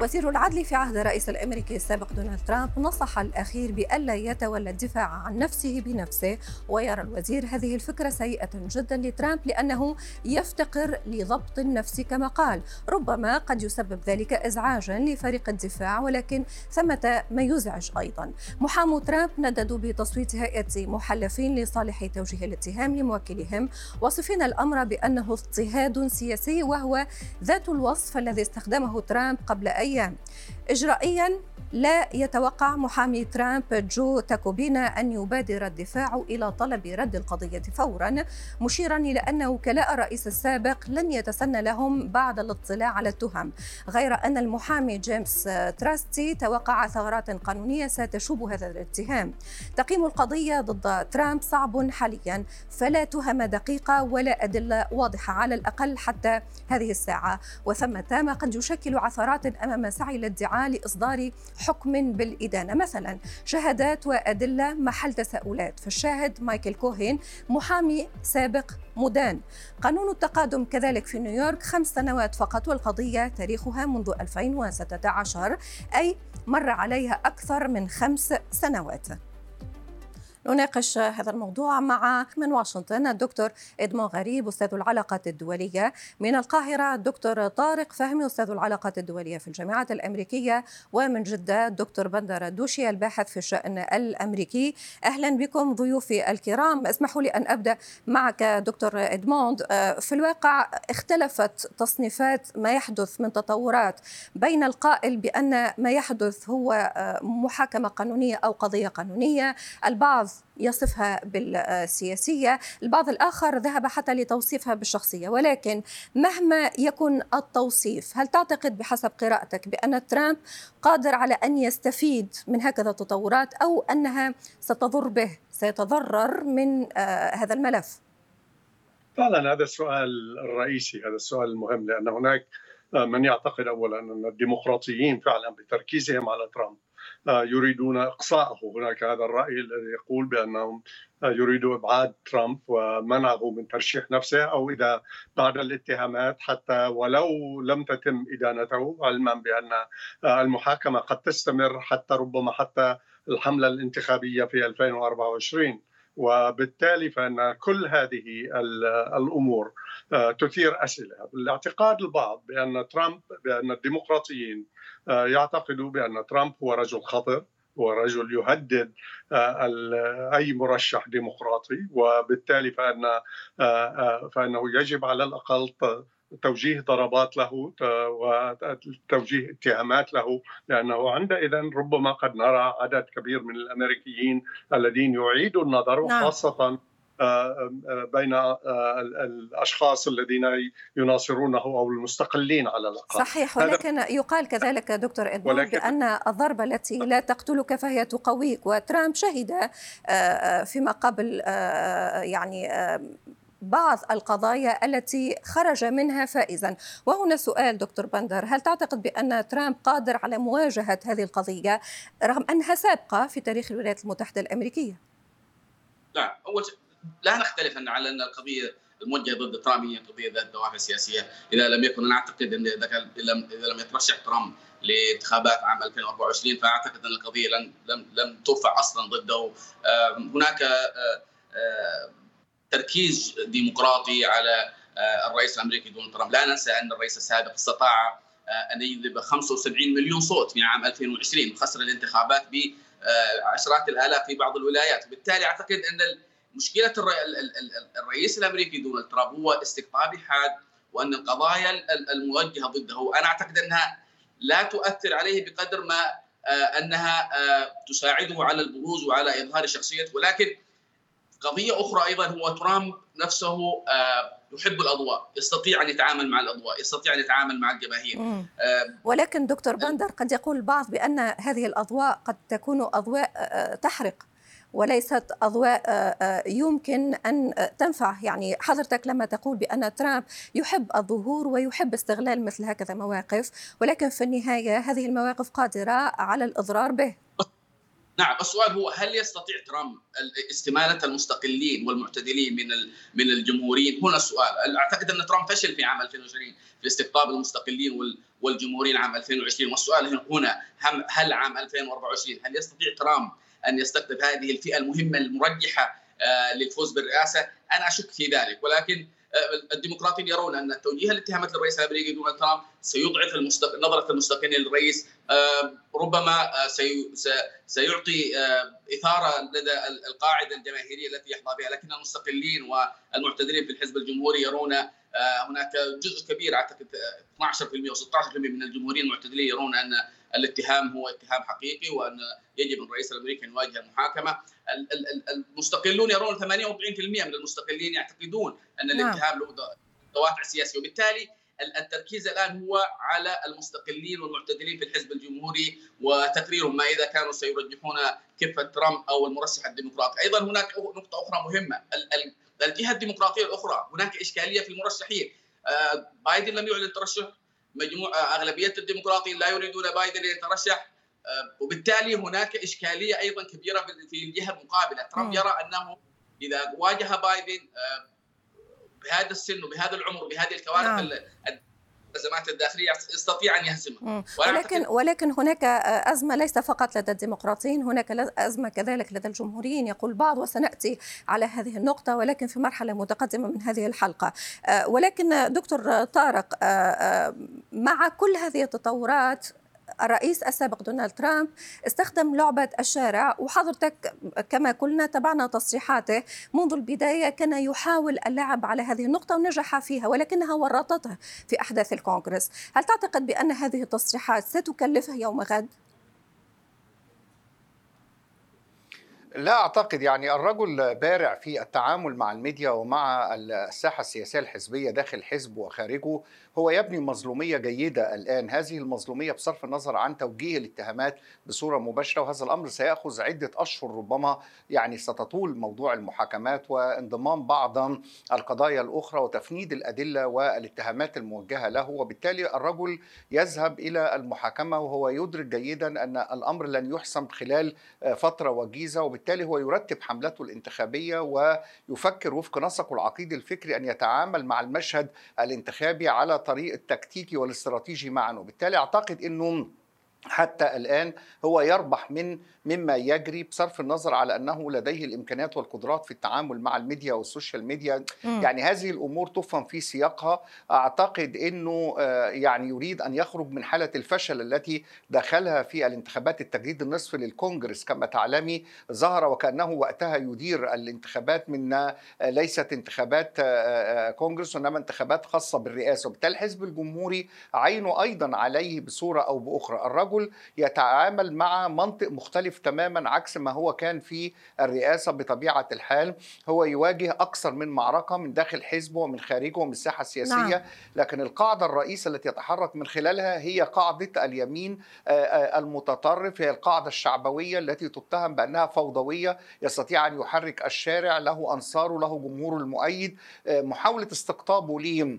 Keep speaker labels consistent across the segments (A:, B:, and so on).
A: وزير العدل في عهد الرئيس الأمريكي السابق دونالد ترامب نصح الأخير بالا يتولى الدفاع عن نفسه بنفسه ويرى الوزير هذه الفكرة سيئة جدا لترامب لأنه يفتقر لضبط النفس كما قال. ربما قد يسبب ذلك ازعاجا لفريق الدفاع ولكن ثمة ما يزعج أيضا. محامو ترامب نددوا بتصويت هيئة محلفين لصالح توجيه الاتهام لموكلهم وصفين الأمر بأنه اضطهاد سياسي وهو ذات الوصف الذي استخدمه ترامب قبل أي أيام إجرائيا لا يتوقع محامي ترامب جو تاكوبينا أن يبادر الدفاع إلى طلب رد القضية فورا مشيرا إلى أن وكلاء الرئيس السابق لن يتسنى لهم بعد الاطلاع على التهم. غير أن المحامي جيمس تراستي توقع ثغرات قانونية ستشوب هذا الاتهام. تقييم القضية ضد ترامب صعب حاليا فلا تهم دقيقة ولا أدلة واضحة على الأقل حتى هذه الساعة. وثمة ما قد يشكل عثرات أمام سعي الادعاء لإصدار حكم بالإدانة. مثلا شهادات وأدلة محل تساؤلات. فالشاهد مايكل كوهين محامي سابق مدان قانون التقادم كذلك في نيويورك خمس سنوات فقط والقضية تاريخها منذ 2016 أي مر عليها أكثر من خمس سنوات. نناقش هذا الموضوع مع من واشنطن الدكتور إدمون غريب أستاذ العلاقات الدولية. من القاهرة الدكتور طارق فهمي أستاذ العلاقات الدولية في الجامعة الأمريكية. ومن جدة الدكتور بندر الدوشي الباحث في الشأن الأمريكي. أهلا بكم ضيوفي الكرام. اسمحوا لي أن أبدأ معك دكتور إدموند آه، في الواقع اختلفت تصنيفات ما يحدث من تطورات بين القائل بأن ما يحدث هو آه، محاكمة قانونية أو قضية قانونية. البعض يصفها بالسياسية البعض الآخر ذهب حتى لتوصيفها بالشخصية. ولكن مهما يكن التوصيف هل تعتقد بحسب قراءتك بأن ترامب قادر على أن يستفيد من هكذا التطورات أو أنها ستضر به سيتضرر من آه، هذا الملف؟
B: فعلا هذا السؤال الرئيسي هذا السؤال المهم لأن هناك من يعتقد أولا أن الديمقراطيين فعلا بتركيزهم على ترامب. آه، يريدون اقصاءه هناك هذا الرأي الذي يقول بأنهم آه، يريدوا إبعاد ترامب ومنعه من ترشيح نفسه أو إذا بعد الاتهامات حتى ولو لم تتم إدانته علما بأن آه، المحاكمة قد تستمر حتى ربما حتى الحملة الانتخابية في 2024 وبالتالي فإن كل هذه الأمور تثير أسئلة، الاعتقاد البعض بأن ترامب بأن الديمقراطيين آه، يعتقدوا بأن ترامب هو رجل خطر هو رجل يهدد آه، أي مرشح ديمقراطي وبالتالي فإن آه، فإنه يجب على الأقل توجيه ضربات له وتوجيه اتهامات له لأنه عندئذ ربما قد نرى عدد كبير من الأمريكيين الذين يعيدوا النظر نعم. وخاصة آه، آه، بين آه، الأشخاص الذين يناصرونه أو المستقلين على الأقل
A: صحيح ولكن يقال كذلك دكتور ادمون بأن الضربة التي لا تقتلك فهي تقويك وترامب شهد فيما قبل يعني بعض القضايا التي خرج منها فائزا. وهنا سؤال دكتور بندر هل تعتقد بأن ترامب قادر على مواجهة هذه القضية رغم أنها سابقة في تاريخ الولايات المتحدة الأمريكية؟
C: لا أول لا نختلف أن على أن القضية الموجهة ضد ترامب هي قضية ذات دوافع سياسية، إذا لم يكن أنا أعتقد أن إذا كان إذا لم يترشح ترامب لانتخابات عام 2024 فأعتقد أن القضية لن لم لم ترفع أصلا ضده. هناك تركيز ديمقراطي على الرئيس الأمريكي دونالد ترامب، لا ننسى أن الرئيس السابق استطاع أن يجذب 75 مليون صوت في عام 2020 وخسر الانتخابات بعشرات الآلاف في بعض الولايات، بالتالي أعتقد أن مشكلة الرئيس الأمريكي دونالد ترامب هو استقطاب حاد وأن القضايا الموجهة ضده. أنا أعتقد أنها لا تؤثر عليه بقدر ما آه، أنها آه، تساعده على البروز وعلى إظهار شخصيته. ولكن قضية أخرى أيضا هو ترامب نفسه آه، يحب الأضواء، يستطيع أن يتعامل مع الأضواء، يستطيع أن يتعامل مع الجماهير.
A: ولكن دكتور بندر قد يقول البعض بأن هذه الأضواء قد تكون أضواء تحرق وليست أضواء آه، آه، يمكن أن تنفع. يعني حضرتك لما تقول بأن ترامب يحب الظهور ويحب استغلال مثل هكذا مواقف ولكن في النهاية هذه المواقف قادرة على الإضرار به.
C: نعم السؤال هو هل يستطيع ترامب استماله المستقلين والمعتدلين من من الجمهوريين؟ هنا السؤال، أعتقد أن ترامب فشل في عام 2020 في استقطاب المستقلين والجمهوريين عام 2020 والسؤال هنا هل عام 2024 هل يستطيع ترامب أن يستقطب هذه الفئة المهمة المرجحة آه، للفوز بالرئاسة؟ أنا أشك في ذلك ولكن آه، الديمقراطيين يرون أن توجيه الاتهامات للرئيس الأمريكي دونالد ترامب سيضعف المستق... نظرة المستقلين للرئيس آه، ربما آه، سي... سيعطي إثارة لدى القاعدة الجماهيرية التي يحظى بها لكن المستقلين والمعتدلين في الحزب الجمهوري يرون هناك جزء كبير أعتقد 12% و16% من الجمهوريين المعتدلين يرون أن الاتهام هو اتهام حقيقي وأن يجب الرئيس الأمريكي أن يواجه المحاكمة المستقلون يرون 48% من المستقلين يعتقدون أن نعم. الاتهام له دوافع سياسية وبالتالي التركيز الآن هو على المستقلين والمعتدلين في الحزب الجمهوري وتقريرهم ما إذا كانوا سيرجحون كفه ترامب أو المرشح الديمقراطي، أيضا هناك نقطة أخرى مهمة. الجهة الديمقراطية الأخرى هناك إشكالية في المرشحين. آه، بايدن لم يعلن ترشح. مجموعه أغلبية الديمقراطيين لا يريدون بايدن ان يترشح. آه، وبالتالي هناك إشكالية أيضا كبيرة في الجهة المقابلة. ترامب يرى أنه إذا واجه بايدن آه، بهذا السن وبهذا العمر وبهذه الكوارث نعم. الأزمات الداخلية يستطيع أن يهزمها.
A: ولكن ولكن هناك أزمة ليس فقط لدى الديمقراطيين هناك أزمة كذلك لدى الجمهوريين يقول بعض وسنأتي على هذه النقطة ولكن في مرحلة متقدمة من هذه الحلقة. ولكن دكتور طارق مع كل هذه التطورات الرئيس السابق دونالد ترامب استخدم لعبة الشارع وحضرتك كما قلنا تبعنا تصريحاته منذ البداية كان يحاول اللعب على هذه النقطة ونجح فيها ولكنها ورطته في أحداث الكونغرس هل تعتقد بأن هذه التصريحات ستكلفه يوم غد؟
D: لا أعتقد يعني الرجل بارع في التعامل مع الميديا ومع الساحة السياسية الحزبية داخل الحزب وخارجه هو يبني مظلومية جيدة الآن. هذه المظلومية بصرف النظر عن توجيه الاتهامات بصورة مباشرة وهذا الأمر سيأخذ عدة أشهر ربما يعني ستطول موضوع المحاكمات وانضمام بعض القضايا الأخرى وتفنيد الأدلة والاتهامات الموجهة له. وبالتالي الرجل يذهب إلى المحاكمة وهو يدرك جيدا أن الأمر لن يحسم خلال فترة وجيزة وبالتالي هو يرتب حملته الانتخابية ويفكر وفق نسقه العقيدي الفكري أن يتعامل مع المشهد الانتخابي على الطريق التكتيكي والاستراتيجي معا. وبالتالي أعتقد إنه حتى الآن هو يربح من مما يجري بصرف النظر على أنه لديه الإمكانيات والقدرات في التعامل مع الميديا وال social media. م. يعني هذه الأمور تفهم في سياقها. أعتقد إنه آه، يعني يريد أن يخرج من حالة الفشل التي دخلها في الانتخابات التجديد النصف للكونغرس. كما تعلمي ظهر وكأنه وقتها يدير الانتخابات من آه، ليست انتخابات آه، كونغرس وإنما انتخابات خاصة بالرئاسة. وبالتالي الحزب الجمهوري عينه أيضا عليه بصورة أو بأخرى. الرجل يتعامل مع منطق مختلف تماما عكس ما هو كان في الرئاسة بطبيعة الحال. هو يواجه أكثر من معركة من داخل حزبه ومن خارجه ومن الساحة السياسية. نعم. لكن القاعدة الرئيسة التي يتحرك من خلالها هي قاعدة اليمين آه، آه، المتطرف. هي القاعدة الشعبوية التي تتهم بأنها فوضوية يستطيع أن يحرك الشارع. له أنصاره له جمهوره المؤيد. آه، محاولة استقطابه ليه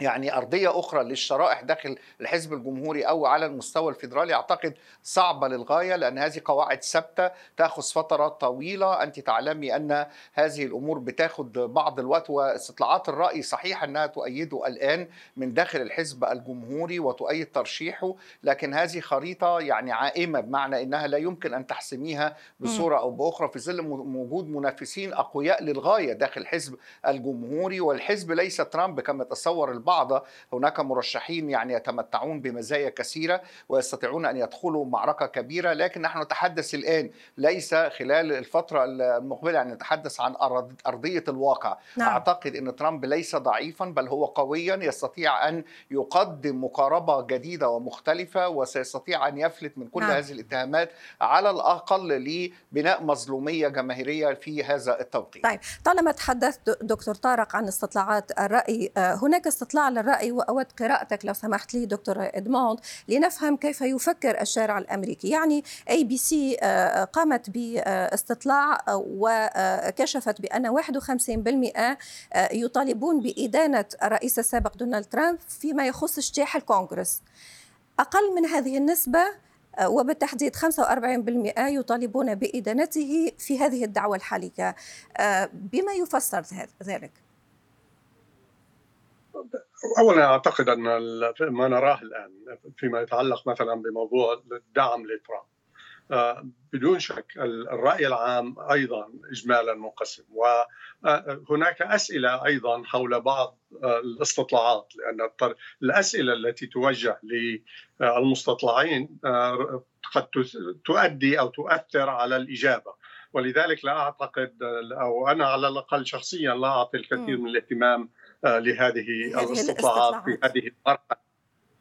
D: يعني أرضية أخرى للشرائح داخل الحزب الجمهوري أو على المستوى الفيدرالي أعتقد صعبة للغاية لأن هذه قواعد ثابتة تأخذ فترات طويلة. أنت تعلمي أن هذه الأمور بتاخذ بعض الوقت واستطلاعات الرأي صحيح أنها تؤيده الآن من داخل الحزب الجمهوري وتؤيد ترشيحه لكن هذه خريطة يعني عائمة بمعنى أنها لا يمكن أن تحسميها بصورة أو بأخرى في ظل وجود منافسين أقوياء للغاية داخل الحزب الجمهوري. والحزب ليس ترامب كما تصور البعض هناك مرشحين يعني يتمتعون بمزايا كثيرة ويستطيعون أن يدخلوا معركة كبيرة لكن نحن نتحدث الآن ليس خلال الفترة المقبلة يعني نتحدث عن أرضية الواقع نعم. أعتقد إن ترامب ليس ضعيفا بل هو قويا يستطيع أن يقدم مقاربة جديدة ومختلفة وسيستطيع أن يفلت من كل نعم. هذه الاتهامات على الأقل لبناء مظلومية جماهيرية في هذا التوقيت.
A: طيب طالما تحدثت دكتور طارق عن استطلاعات الرأي آه، هناك استطلاع استطلاع للرأي وأود قراءتك لو سمحت لي دكتور إدموند لنفهم كيف يفكر الشارع الأمريكي يعني أي بي سي قامت باستطلاع وكشفت بأن 51% يطالبون بإدانة الرئيس السابق دونالد ترامب فيما يخص اجتياح الكونغرس أقل من هذه النسبة وبالتحديد 45% يطالبون بإدانته في هذه الدعوة الحالية بما يفسر ذلك؟
B: اولا أعتقد أن ما نراه الآن فيما يتعلق مثلا بموضوع الدعم لترامب. آه، بدون شك الرأي العام أيضا اجمالا منقسم وهناك أسئلة أيضا حول بعض آه، الاستطلاعات لأن الأسئلة التي توجه للمستطلعين آه، قد تؤدي أو تؤثر على الإجابة. ولذلك لا أعتقد أو أنا على الأقل شخصيا لا أعطي الكثير من الاهتمام لهذه الاستطلاعات في هذه المرحلة.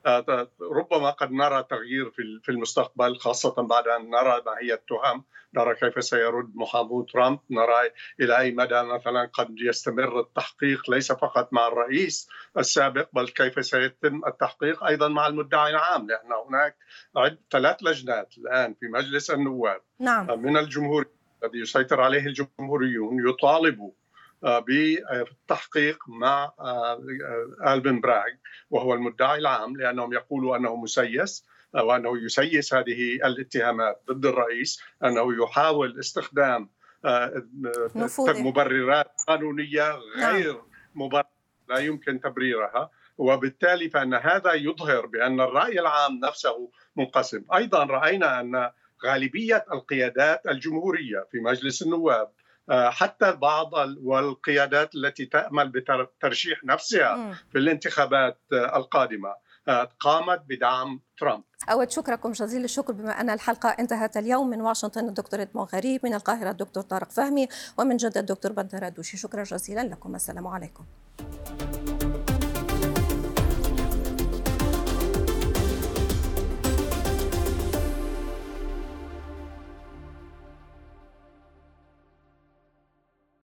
B: آه، ربما قد نرى تغيير في المستقبل خاصة بعد أن نرى ما هي التهم. نرى كيف سيرد محامو ترامب. نرى إلى أي مدى مثلا قد يستمر التحقيق ليس فقط مع الرئيس السابق بل كيف سيتم التحقيق أيضا مع المدعي العام لأن هناك ثلاث لجنات الآن في مجلس النواب.
A: نعم.
B: من الجمهور الذي يسيطر عليه الجمهوريون يطالبوا آه، بالتحقيق مع آه، ألبن براغ وهو المدعي العام لأنهم يقولوا أنه مسيس آه، وأنه يسيس هذه الاتهامات ضد الرئيس أنه يحاول استخدام مبررات قانونية نعم. غير مبررة لا يمكن تبريرها. وبالتالي فإن هذا يظهر بأن الرأي العام نفسه منقسم، أيضا رأينا أن غالبية القيادات الجمهورية في مجلس النواب آه، حتى بعض والقيادات التي تأمل بترشيح نفسها في الانتخابات آه، القادمة آه، قامت بدعم ترامب.
A: أود شكركم جزيل الشكر بما أن الحلقة انتهت اليوم. من واشنطن الدكتور إدمون غريب من القاهرة الدكتور طارق فهمي ومن جدة الدكتور بندر دوشي شكرا جزيلا لكم. السلام عليكم.